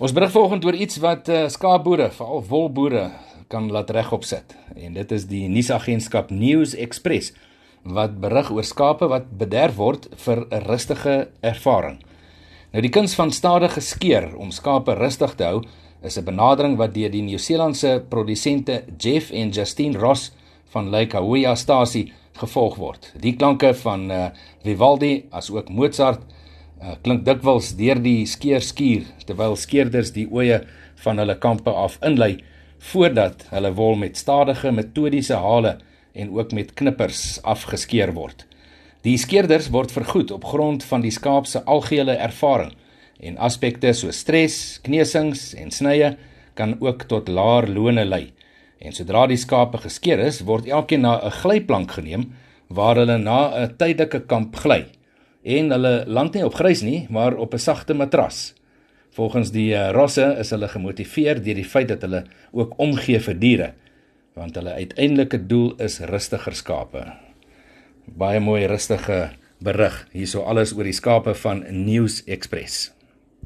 Ons berig vanoggend oor iets wat uh, skaapboere, veral wolboere, kan laat regop sit. En dit is die nuusagentskap News Express wat berig oor skape wat bederf word vir 'n rustige ervaring. Nou die kuns van stadige skeer om skape rustig te hou is 'n benadering wat deur die Nieu-Seelandse produsente Jeff en Justine Ross van Lake Hawaiian stasie gevolg word. Die klanke van uh, Vivaldi as ook Mozart uh, klink dikwels deur die skeer skuur terwyl skeerders die oeye van hulle kampe af inlei voordat hulle wol met stadige metodiese hale en ook met knippers afgeskeer word. Die skeerders word vergoed op grond van die skaap se algehele ervaring en aspekte so stres, kneusings en snye kan ook tot laer lone lei. En sodra die skape geskeer is, word elkeen na 'n glyplank geneem waar hulle na 'n tydelike kamp gly en hulle land nie op grys nie, maar op 'n sagte matras. Volgens die uh, rosse is hulle gemotiveer deur die feit dat hulle ook omgee vir diere, want hulle uiteindelike doel is rustiger skape. Baie mooi rustige berig hierso alles oor die skape van News Express.